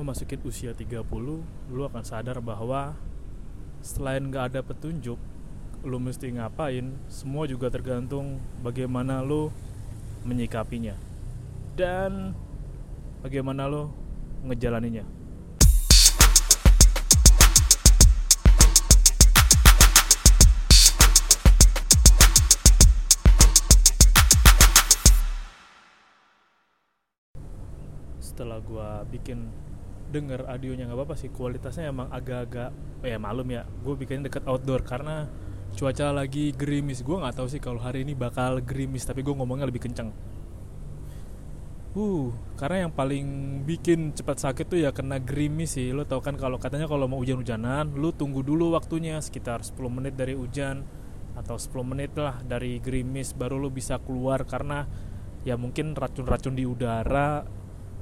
Memasukin usia 30 lu akan sadar bahwa selain gak ada petunjuk lu mesti ngapain semua juga tergantung bagaimana lu menyikapinya. Dan bagaimana lu ngejalaninya. Setelah gua bikin denger audionya nggak apa-apa sih. Kualitasnya emang agak-agak ya malum ya gue bikin deket outdoor karena cuaca lagi gerimis. Gue nggak tahu sih kalau hari ini bakal gerimis tapi gue ngomongnya lebih kenceng. Uh karena yang paling bikin cepat sakit tuh ya kena gerimis sih. Lo tau kan kalau katanya kalau mau hujan-hujanan lu tunggu dulu waktunya sekitar 10 menit dari hujan atau 10 menit lah dari gerimis baru lu bisa keluar karena ya mungkin racun-racun di udara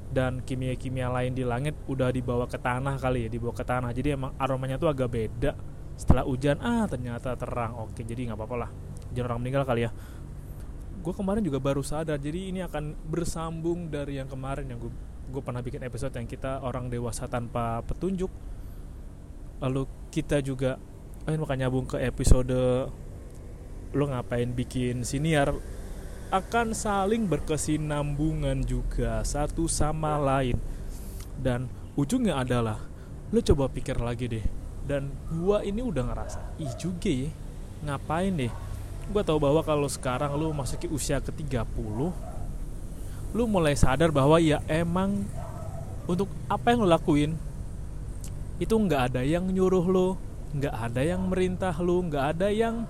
dan kimia-kimia lain di langit udah dibawa ke tanah kali ya dibawa ke tanah. Jadi emang aromanya tuh agak beda. Setelah hujan ah ternyata terang. Oke jadi nggak apa-apa lah. Jangan orang meninggal kali ya. Gue kemarin juga baru sadar jadi ini akan bersambung dari yang kemarin yang gue gue pernah bikin episode yang kita orang dewasa tanpa petunjuk. Lalu kita juga eh bakal nyambung ke episode lo ngapain bikin siniar akan saling berkesinambungan juga satu sama lain. Dan ujungnya adalah lo coba pikir lagi deh dan gua ini udah ngerasa ih juga ya ngapain deh? Gua tahu bahwa kalau sekarang lo masuki usia ke 30 lu mulai sadar bahwa ya emang untuk apa yang lo lakuin itu nggak ada yang nyuruh lo nggak ada yang merintah lo nggak ada yang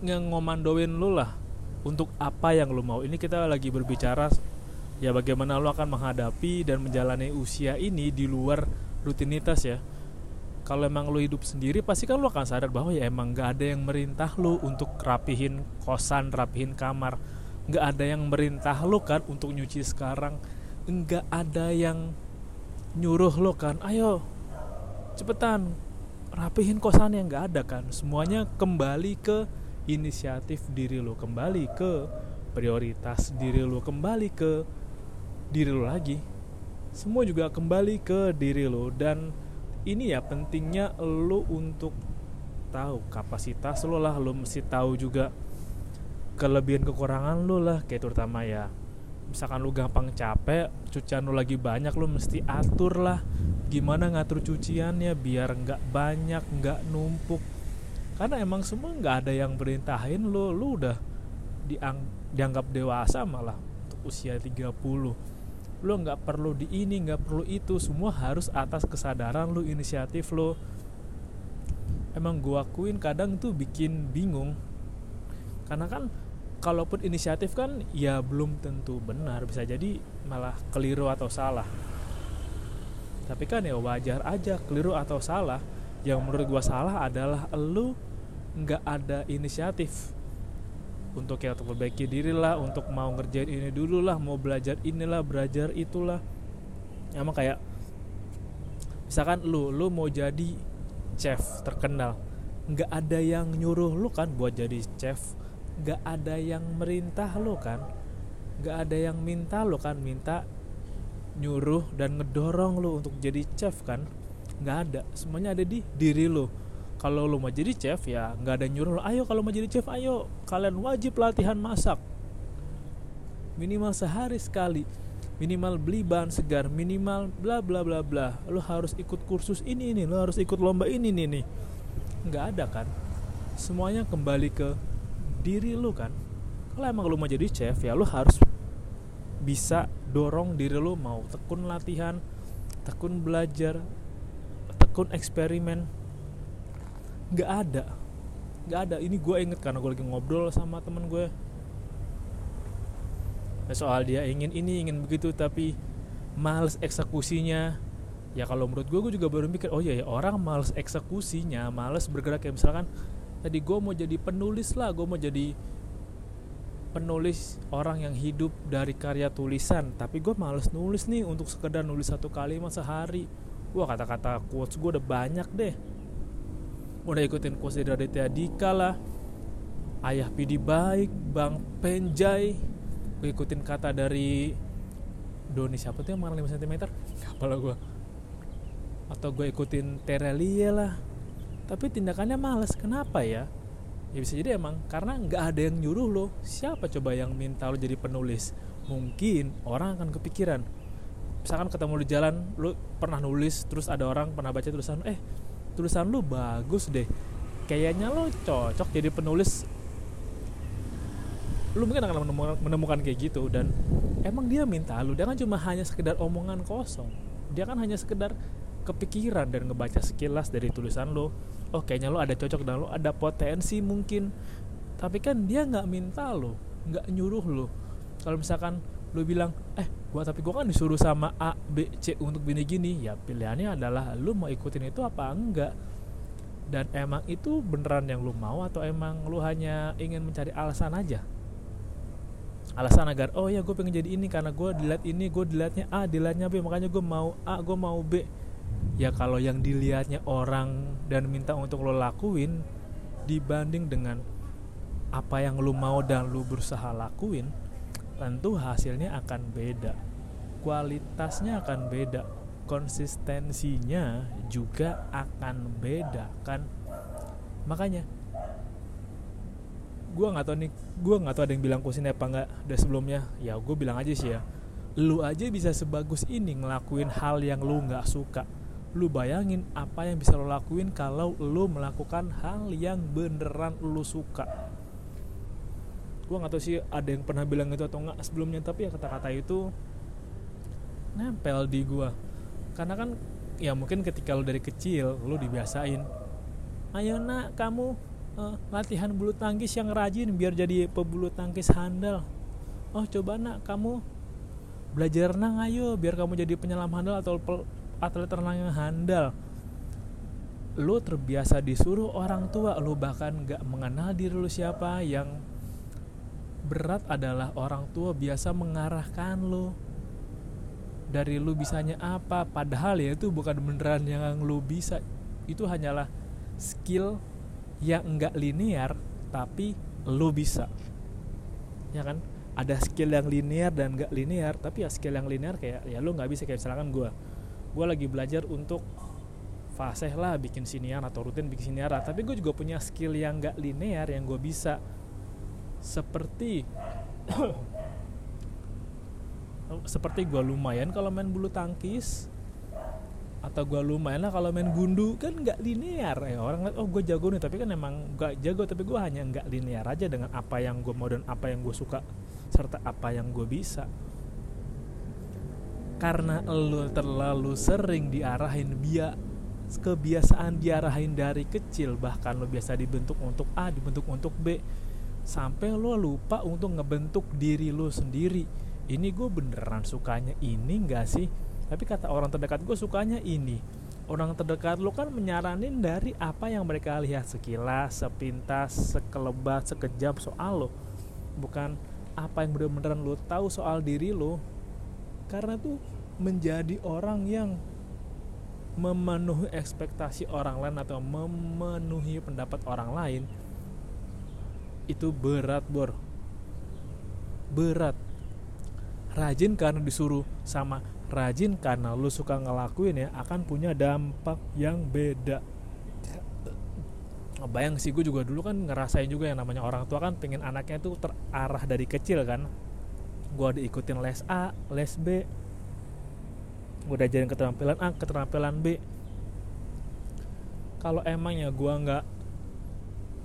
ngengomandoin lu lah untuk apa yang lu mau. Ini kita lagi berbicara ya bagaimana lu akan menghadapi dan menjalani usia ini di luar rutinitas ya. Kalau emang lu hidup sendiri pasti kan lu akan sadar bahwa ya emang gak ada yang merintah lu untuk rapihin kosan, rapihin kamar. Gak ada yang merintah lu kan untuk nyuci sekarang. Enggak ada yang nyuruh lo kan, ayo cepetan rapihin kosan yang gak ada kan. Semuanya kembali ke inisiatif diri lo kembali ke prioritas diri lo kembali ke diri lo lagi. Semua juga kembali ke diri lo dan ini ya pentingnya lo untuk tahu kapasitas lo lah lo mesti tahu juga kelebihan kekurangan lo lah kayak terutama ya misalkan lo gampang capek cucian lo lagi banyak lo mesti atur lah gimana ngatur cuciannya biar nggak banyak nggak numpuk karena emang semua nggak ada yang perintahin lo lo udah diang dianggap dewasa malah untuk usia 30 lo nggak perlu di ini nggak perlu itu semua harus atas kesadaran lo inisiatif lo. Emang gua akuin kadang tuh bikin bingung. Karena kan kalaupun inisiatif kan ya belum tentu benar bisa jadi malah keliru atau salah. Tapi kan ya wajar aja keliru atau salah yang menurut gua salah adalah lu nggak ada inisiatif. Untuk ya untuk perbaiki diri lah untuk mau ngerjain ini dulu lah mau belajar inilah belajar itulah emang kayak misalkan lu lu mau jadi chef terkenal nggak ada yang nyuruh lu kan buat jadi chef nggak ada yang merintah lu kan nggak ada yang minta lu kan minta nyuruh dan ngedorong lu untuk jadi chef kan nggak ada. Semuanya ada di diri lu kalau lo mau jadi chef ya nggak ada nyuruh lo ayo kalau mau jadi chef ayo. Kalian wajib latihan masak. Minimal sehari sekali. Minimal beli bahan segar minimal bla bla bla bla. Lo harus ikut kursus ini ini. Lo harus ikut lomba ini nih nih nggak ada kan? Semuanya kembali ke diri lo kan? Kalau emang lo mau jadi chef ya lo harus bisa dorong diri lo mau tekun latihan tekun belajar tekun eksperimen nggak ada. Nggak ada. Ini gue inget karena gue lagi ngobrol sama temen gue soal dia ingin ini ingin begitu tapi males eksekusinya. Ya kalau menurut gue gue juga baru mikir oh iya ya orang males eksekusinya males bergerak. Kayak misalkan tadi gue mau jadi penulis lah gue mau jadi penulis orang yang hidup dari karya tulisan. Tapi gue males nulis nih untuk sekedar nulis satu kalimat sehari. Wah kata-kata quotes gue udah banyak deh udah ikutin dari Raditya Dika lah Ayah Pidi Baik Bang Penjai. Gue ikutin kata dari Doni. Siapa tuh yang mana 5 cm kepala gue atau gue ikutin Terelie lah. Tapi tindakannya males. Kenapa ya? Ya bisa jadi emang karena nggak ada yang nyuruh lo siapa coba yang minta lo jadi penulis? Mungkin orang akan kepikiran. Misalkan ketemu di jalan lo pernah nulis terus ada orang pernah baca tulisan eh tulisan lo bagus deh. Kayaknya lo cocok jadi penulis. Lu mungkin akan menemukan, menemukan kayak gitu dan emang dia minta lu. Dia kan cuma hanya sekedar omongan kosong. Dia kan hanya sekedar kepikiran dan ngebaca sekilas dari tulisan lo oh kayaknya lo ada cocok dan lo ada potensi mungkin. Tapi kan dia nggak minta lo nggak nyuruh lo kalau misalkan lo bilang eh gua tapi gua kan disuruh sama A B C untuk gini gini. Ya pilihannya adalah lo mau ikutin itu apa enggak? Dan emang itu beneran yang lo mau atau emang lo hanya ingin mencari alasan aja? Alasan agar oh ya gue pengen jadi ini karena gue dilihat ini gue dilihatnya A dilihatnya B makanya gue mau A gue mau B. Ya kalau yang dilihatnya orang dan minta untuk lo lakuin dibanding dengan apa yang lo mau dan lo berusaha lakuin tentu hasilnya akan beda. Kualitasnya akan beda. Konsistensinya juga akan beda kan? Makanya gue nggak tahu nih gue nggak tahu ada yang bilang kusin apa nggak dari sebelumnya. Ya gue bilang aja sih ya. Lu aja bisa sebagus ini ngelakuin hal yang lu nggak suka. Lu bayangin apa yang bisa lo lakuin kalau lu melakukan hal yang beneran lu suka gue nggak tahu sih ada yang pernah bilang itu atau nggak sebelumnya tapi ya kata-kata itu nempel di gue karena kan ya mungkin ketika lu dari kecil lu dibiasain ayo nak kamu uh, latihan bulu tangkis yang rajin biar jadi pebulu tangkis handal. Oh coba nak kamu belajar renang ayo biar kamu jadi penyelam handal atau atlet renang yang handal. Lu terbiasa disuruh orang tua lu bahkan gak mengenal diri lu siapa yang berat adalah orang tua biasa mengarahkan lu dari lu bisanya apa padahal ya itu bukan beneran yang lu bisa. Itu hanyalah skill yang enggak linear tapi lu bisa. Ya kan? Ada skill yang linear dan enggak linear tapi ya skill yang linear kayak ya lu nggak bisa. Kayak misalkan gue gue lagi belajar untuk fase lah bikin siniar atau rutin bikin siniar tapi gue juga punya skill yang gak linear yang gue bisa seperti seperti gue lumayan kalau main bulu tangkis atau gue lumayan lah kalau main gundu kan nggak linear. Ya orang oh gue jago nih tapi kan emang gak jago tapi gue hanya nggak linear aja dengan apa yang gue mau dan apa yang gue suka serta apa yang gue bisa. Karena lo terlalu sering diarahin dia kebiasaan diarahin dari kecil bahkan lo biasa dibentuk untuk A dibentuk untuk B sampai lo lupa untuk ngebentuk diri lo sendiri. Ini gue beneran sukanya ini gak sih? Tapi kata orang terdekat gue sukanya ini. Orang terdekat lo kan menyaranin dari apa yang mereka lihat. Sekilas sepintas sekelebat sekejap soal lo. Bukan apa yang bener-beneran lo tahu soal diri lo. Karena tuh menjadi orang yang memenuhi ekspektasi orang lain atau memenuhi pendapat orang lain itu berat bor. Berat. Rajin karena disuruh sama rajin karena lu suka ngelakuin ya akan punya dampak yang beda. Bayang sih gue juga dulu kan ngerasain juga yang namanya orang tua kan pengen anaknya tuh terarah dari kecil kan. Gue diikutin les A les B. Gue diajarin keterampilan A keterampilan B. Kalau emangnya gue nggak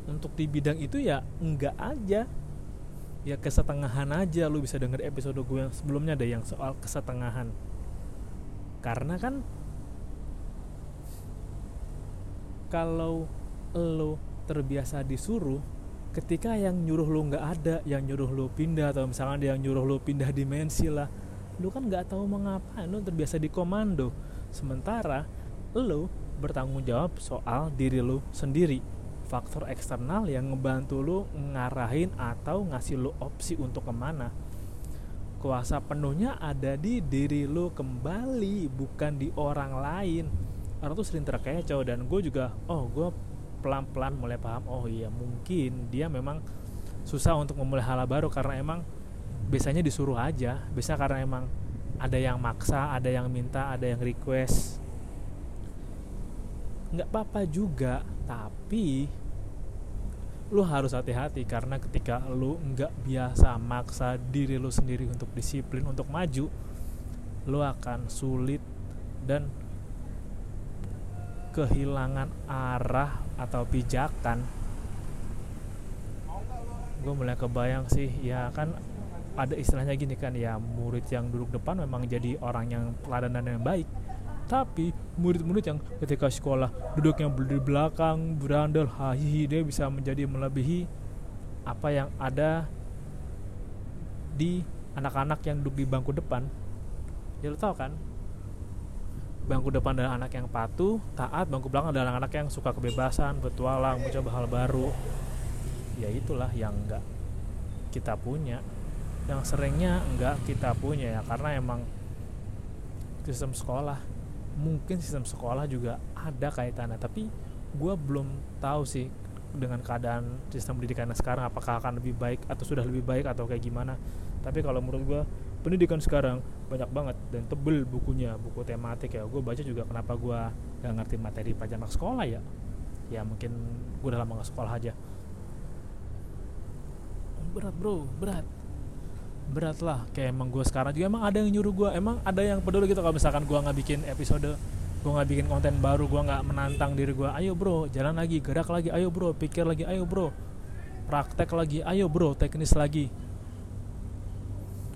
untuk di bidang itu ya enggak aja. Ya kesetengahan aja lu bisa denger episode gue yang sebelumnya ada yang soal kesetengahan. Karena kan kalau lo terbiasa disuruh ketika yang nyuruh lo nggak ada yang nyuruh lo pindah atau misalnya ada yang nyuruh lo pindah dimensi lah lo kan nggak tahu mengapa lo terbiasa di komando sementara lo bertanggung jawab soal diri lo sendiri faktor eksternal yang ngebantu lu ngarahin atau ngasih lu opsi untuk ke mana. Kuasa penuhnya ada di diri lu kembali bukan di orang lain. Orang tuh sering terkecoh dan gue juga oh gue pelan-pelan mulai paham oh iya mungkin dia memang susah untuk memulai hal baru karena emang biasanya disuruh aja. Bisa karena emang ada yang maksa ada yang minta ada yang request nggak apa-apa juga tapi lu harus hati-hati karena ketika lu nggak biasa maksa diri lu sendiri untuk disiplin untuk maju lu akan sulit dan kehilangan arah atau pijakan. Gue mulai kebayang sih ya kan ada istilahnya gini kan ya murid yang duduk depan memang jadi orang yang teladan dan yang baik tapi murid-murid yang ketika sekolah duduk yang di belakang berandal hahihi dia bisa menjadi melebihi apa yang ada di anak-anak yang duduk di bangku depan. Ya lo tau kan? Bangku depan adalah anak yang patuh taat bangku belakang adalah anak-anak yang suka kebebasan bertualang mencoba hal baru. Ya itulah yang enggak kita punya. Yang seringnya enggak kita punya ya karena emang sistem sekolah mungkin sistem sekolah juga ada kaitannya tapi gue belum tahu sih dengan keadaan sistem pendidikan sekarang apakah akan lebih baik atau sudah lebih baik atau kayak gimana. Tapi kalau menurut gue pendidikan sekarang banyak banget dan tebel bukunya buku tematik ya. Gue baca juga kenapa gue gak ngerti materi anak sekolah ya. Ya mungkin gue udah lama gak sekolah aja. Berat bro berat berat lah kayak emang gue sekarang juga. Emang ada yang nyuruh gue emang ada yang peduli gitu. Kalau misalkan gue nggak bikin episode gue nggak bikin konten baru gue nggak menantang diri gue ayo bro jalan lagi gerak lagi ayo bro pikir lagi ayo bro praktek lagi ayo bro teknis lagi.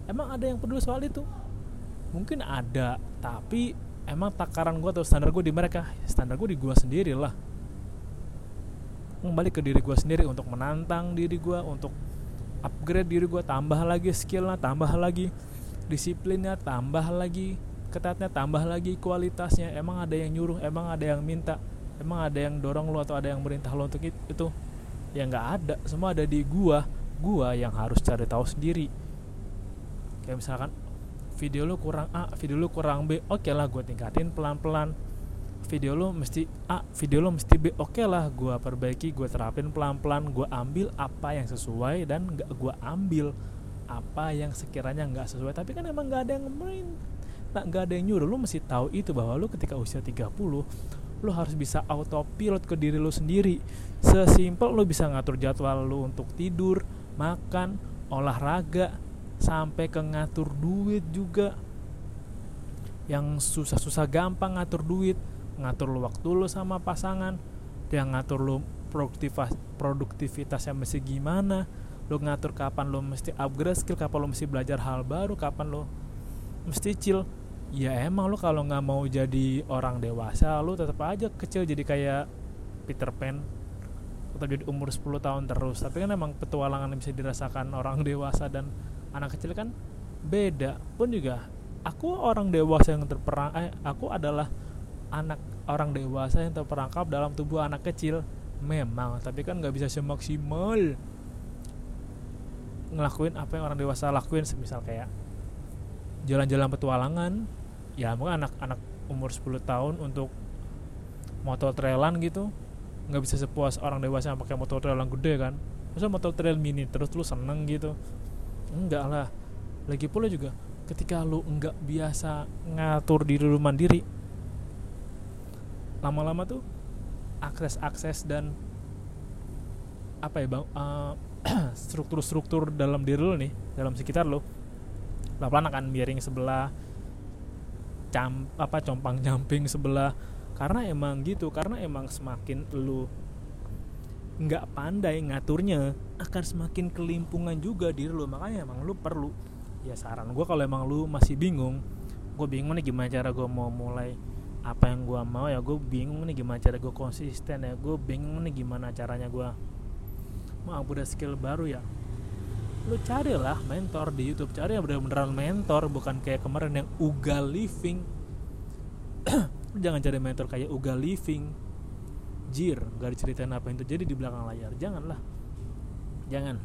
Emang ada yang peduli soal itu? Mungkin ada tapi emang takaran gue atau standar gue di mereka standar gue di gue sendiri lah kembali ke diri gue sendiri untuk menantang diri gue untuk upgrade diri gue tambah lagi skillnya tambah lagi disiplinnya tambah lagi ketatnya tambah lagi kualitasnya. Emang ada yang nyuruh emang ada yang minta emang ada yang dorong lo atau ada yang merintah lo untuk itu ya nggak ada. Semua ada di gua. Gua yang harus cari tahu sendiri. Kayak misalkan video lo kurang A video lo kurang B oke okay lah gue tingkatin pelan pelan video lo mesti A video lo mesti B oke okay lah gue perbaiki gue terapin pelan pelan gue ambil apa yang sesuai dan nggak gue ambil apa yang sekiranya nggak sesuai. Tapi kan emang nggak ada yang main tak nggak ada yang nyuruh. Lo mesti tahu itu bahwa lo ketika usia 30 lo harus bisa autopilot ke diri lo sendiri. Sesimpel lo bisa ngatur jadwal lo untuk tidur makan olahraga sampai ke ngatur duit juga. Yang susah-susah gampang ngatur duit ngatur lu waktu lu sama pasangan dia ngatur lu produktivitas produktivitasnya mesti gimana lu ngatur kapan lu mesti upgrade skill kapan lu mesti belajar hal baru kapan lu mesti chill. Ya emang lu kalau nggak mau jadi orang dewasa lu tetap aja kecil jadi kayak Peter Pan. Atau jadi umur 10 tahun terus. Tapi kan emang petualangan yang bisa dirasakan orang dewasa dan anak kecil kan beda. Pun juga aku orang dewasa yang terperang eh aku adalah anak orang dewasa yang terperangkap dalam tubuh anak kecil. Memang tapi kan nggak bisa semaksimal ngelakuin apa yang orang dewasa lakuin. Semisal kayak jalan-jalan petualangan ya mungkin anak-anak umur 10 tahun untuk motor trailan gitu nggak bisa sepuas orang dewasa yang pakai motor trail yang gede kan. Masa motor trail mini terus lu seneng gitu? Enggak lah. Lagi pula juga ketika lu nggak biasa ngatur diri lu mandiri lama-lama tuh akses-akses dan apa ya bang struktur struktur-struktur dalam diri lo nih dalam sekitar lo pelan-pelan akan miring sebelah cam apa compang camping sebelah. Karena emang gitu karena emang semakin lu nggak pandai ngaturnya akan semakin kelimpungan juga diri lu. Makanya emang lu perlu ya saran gue kalau emang lu masih bingung gue bingung nih gimana cara gue mau mulai apa yang gue mau ya gue bingung nih gimana cara gue konsisten ya gue bingung nih gimana caranya gue mau upgrade skill baru ya. Lu carilah mentor di YouTube cari yang bener-beneran mentor bukan kayak kemarin yang ugal living. Jangan cari mentor kayak ugal living. Jir gak diceritain apa yang terjadi di belakang layar. Janganlah. Jangan.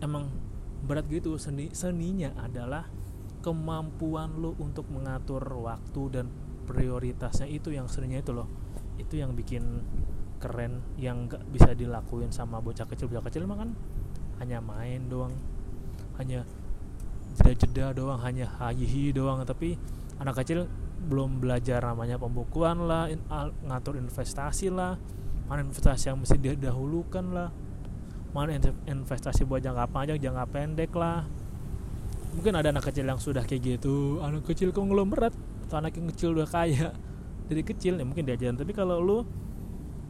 Emang berat gitu seni seninya adalah kemampuan lu untuk mengatur waktu dan prioritasnya itu yang seninya itu loh. Itu yang bikin keren yang gak bisa dilakuin sama bocah kecil. Bocah kecil mah kan hanya main doang hanya jeda-jeda doang hanya hayihi doang. Tapi anak kecil belum belajar namanya pembukuan lah in, ngatur investasi lah mana investasi yang mesti didahulukan lah. Mana investasi buat jangka panjang jangka pendek lah. Mungkin ada anak kecil yang sudah kayak gitu anak kecil konglomerat atau anak yang kecil udah kaya. Dari kecil ya mungkin diajarin. Tapi kalau lu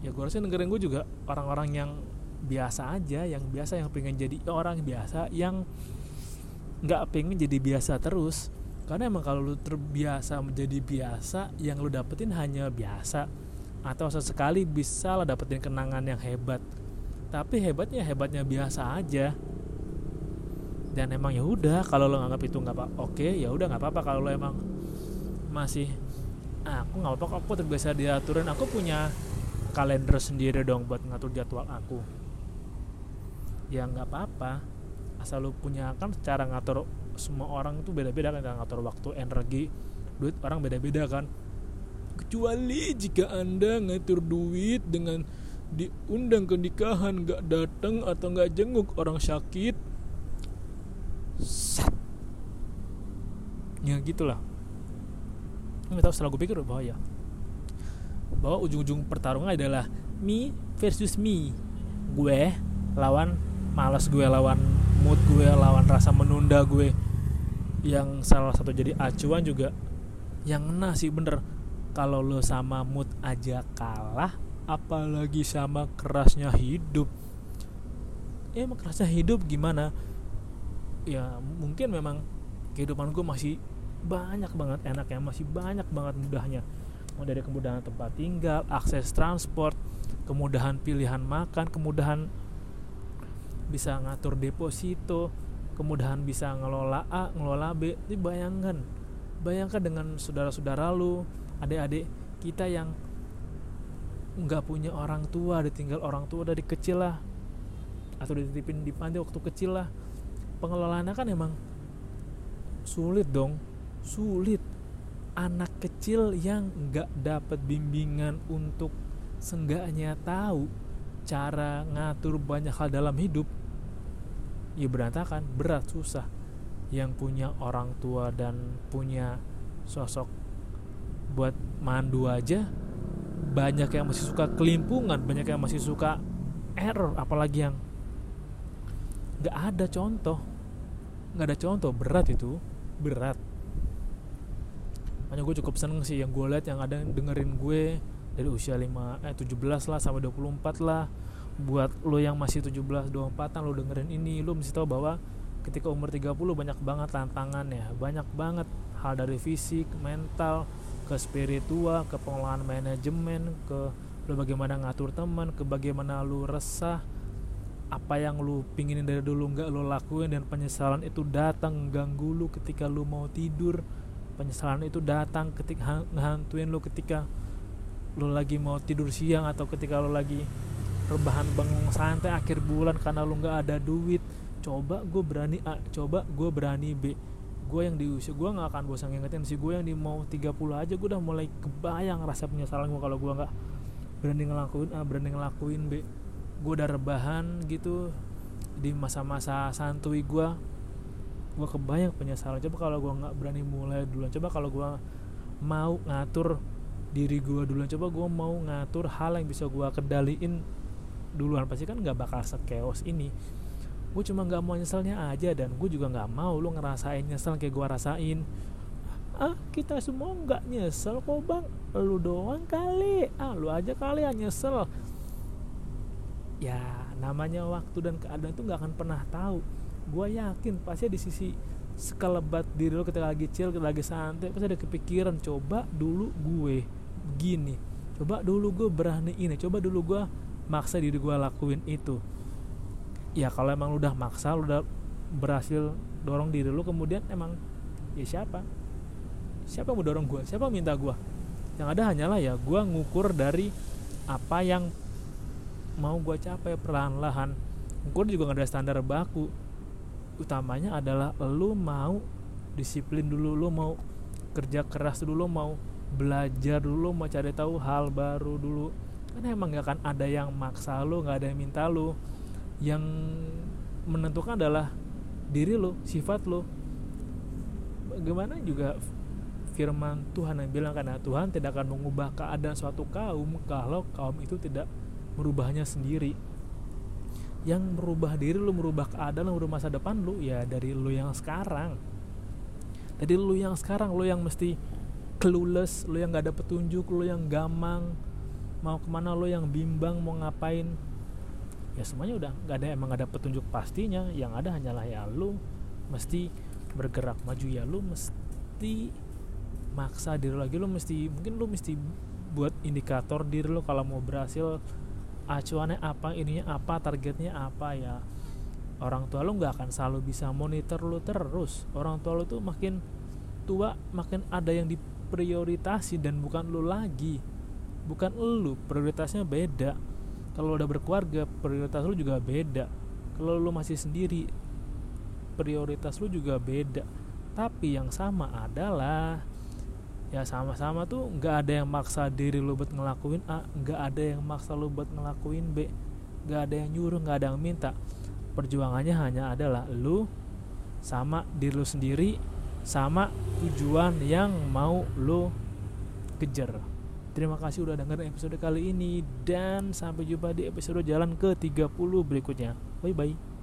ya gue rasa dengerin gue juga orang-orang yang biasa aja yang biasa yang pengen jadi orang biasa yang nggak pengen jadi biasa terus. Karena emang kalau lu terbiasa menjadi biasa yang lu dapetin hanya biasa. Atau sesekali bisa lah dapetin kenangan yang hebat. Tapi hebatnya hebatnya biasa aja. Dan emang ya udah kalau lo nganggap itu nggak apa oke ya udah nggak apa-apa. Kalau lo emang masih ah, aku nggak apa-apa aku terbiasa diaturin. Aku punya kalender sendiri dong buat ngatur jadwal aku. Ya nggak apa-apa. Asal lu punya kan cara ngatur semua orang itu beda-beda kan ngatur waktu energi duit orang beda-beda kan. Kecuali jika anda ngatur duit dengan diundang ke nikahan nggak datang atau nggak jenguk orang sakit Sat. ya gitulah nggak tahu setelah gue pikir bahwa ya bahwa ujung-ujung pertarungan adalah me versus me gue lawan malas gue lawan mood gue lawan rasa menunda gue. Yang salah satu jadi acuan juga yang ngena sih bener. Kalau lo sama mood aja kalah apalagi sama kerasnya hidup. Ya emang kerasnya hidup gimana? Ya mungkin memang kehidupan gue masih banyak banget enaknya masih banyak banget mudahnya. Mau dari kemudahan tempat tinggal akses transport kemudahan pilihan makan kemudahan bisa ngatur deposito kemudahan bisa ngelola A ngelola B. Ini bayangkan bayangkan dengan saudara-saudara lu adik-adik kita yang nggak punya orang tua ditinggal orang tua dari kecil lah atau dititipin di panti waktu kecil lah. Pengelolaannya kan emang sulit dong sulit. Anak kecil yang nggak dapat bimbingan untuk senggaknya tahu cara ngatur banyak hal dalam hidup ya berantakan berat susah. Yang punya orang tua dan punya sosok buat mandu aja banyak yang masih suka kelimpungan banyak yang masih suka error apalagi yang nggak ada contoh. Nggak ada contoh berat itu berat makanya gue cukup seneng sih yang gue lihat yang ada dengerin gue dari usia 5 eh 17 lah sampai 24 lah. Buat lo yang masih 17 24 an lo dengerin ini lo mesti tahu bahwa ketika umur 30 banyak banget tantangan ya. Banyak banget hal dari fisik mental ke spiritual ke pengelolaan manajemen ke lo bagaimana ngatur teman ke bagaimana lo resah apa yang lu pinginin dari dulu nggak lo lakuin dan penyesalan itu datang ganggu lu ketika lu mau tidur penyesalan itu datang ketika ngehantuin lu ketika lo lagi mau tidur siang atau ketika lo lagi rebahan bengong santai akhir bulan karena lo nggak ada duit. Coba gue berani A coba gue berani B. Gue yang di usia gue nggak akan bosan ngingetin si gue yang di mau 30 aja gue udah mulai kebayang rasa penyesalan gue kalau gue nggak berani ngelakuin A berani ngelakuin B. Gue udah rebahan gitu di masa-masa santuy gue gue kebayang penyesalan. Coba kalau gue nggak berani mulai duluan coba kalau gue mau ngatur diri gue duluan coba gue mau ngatur hal yang bisa gue kendaliin duluan. Pasti kan nggak bakal sekeos ini. Gue cuma nggak mau nyeselnya aja dan gue juga nggak mau lu ngerasain nyesel kayak gue rasain. Ah kita semua nggak nyesel kok bang. Lu doang kali. Ah lu aja kali yang nyesel. Ya namanya waktu dan keadaan itu nggak akan pernah tahu gue yakin pasti di sisi sekelebat diri lo ketika lagi chill ketika lagi santai pasti ada kepikiran coba dulu gue begini coba dulu gue berani ini coba dulu gue maksa diri gue lakuin itu. Ya kalau emang lu udah maksa lu udah berhasil dorong diri lu kemudian emang ya siapa? Siapa mau dorong gue siapa minta gue yang ada hanyalah ya gue ngukur dari apa yang mau gue capai perlahan-lahan. Ngukur juga gak ada standar baku utamanya adalah lu mau disiplin dulu lu mau kerja keras dulu mau belajar dulu mau cari tahu hal baru dulu karena emang gak akan ada yang maksa lu nggak ada yang minta lu yang menentukan adalah diri lo, sifat lo. Bagaimana juga firman Tuhan yang bilang karena Tuhan tidak akan mengubah keadaan suatu kaum kalau kaum itu tidak merubahnya sendiri. Yang merubah diri lo, merubah keadaan lo, merubah masa depan lo ya dari lo yang sekarang. Dari lo yang sekarang, lo yang mesti clueless, lo yang gak ada petunjuk, lo yang gamang, mau ke mana lo yang bimbang, mau ngapain, ya semuanya udah nggak ada emang gak ada petunjuk pastinya. Yang ada hanyalah ya lu. Mesti bergerak maju ya lu mesti maksa diri lagi lu mesti mungkin lu mesti buat indikator diri lu kalau mau berhasil acuannya apa ininya apa targetnya apa ya. Orang tua lu nggak akan selalu bisa monitor lu terus. Orang tua lu tuh makin tua makin ada yang diprioritasi dan bukan lu lagi. Bukan lu prioritasnya beda. Kalau udah berkeluarga prioritas lu juga beda. Kalau lu masih sendiri prioritas lu juga beda. Tapi yang sama adalah ya sama-sama tuh nggak ada yang maksa diri lu buat ngelakuin A nggak ada yang maksa lu buat ngelakuin B nggak ada yang nyuruh nggak ada yang minta perjuangannya hanya adalah lu sama diri lu sendiri sama tujuan yang mau lu kejar Terima kasih udah dengerin episode kali ini dan sampai jumpa di episode jalan ke 30 berikutnya. Bye bye.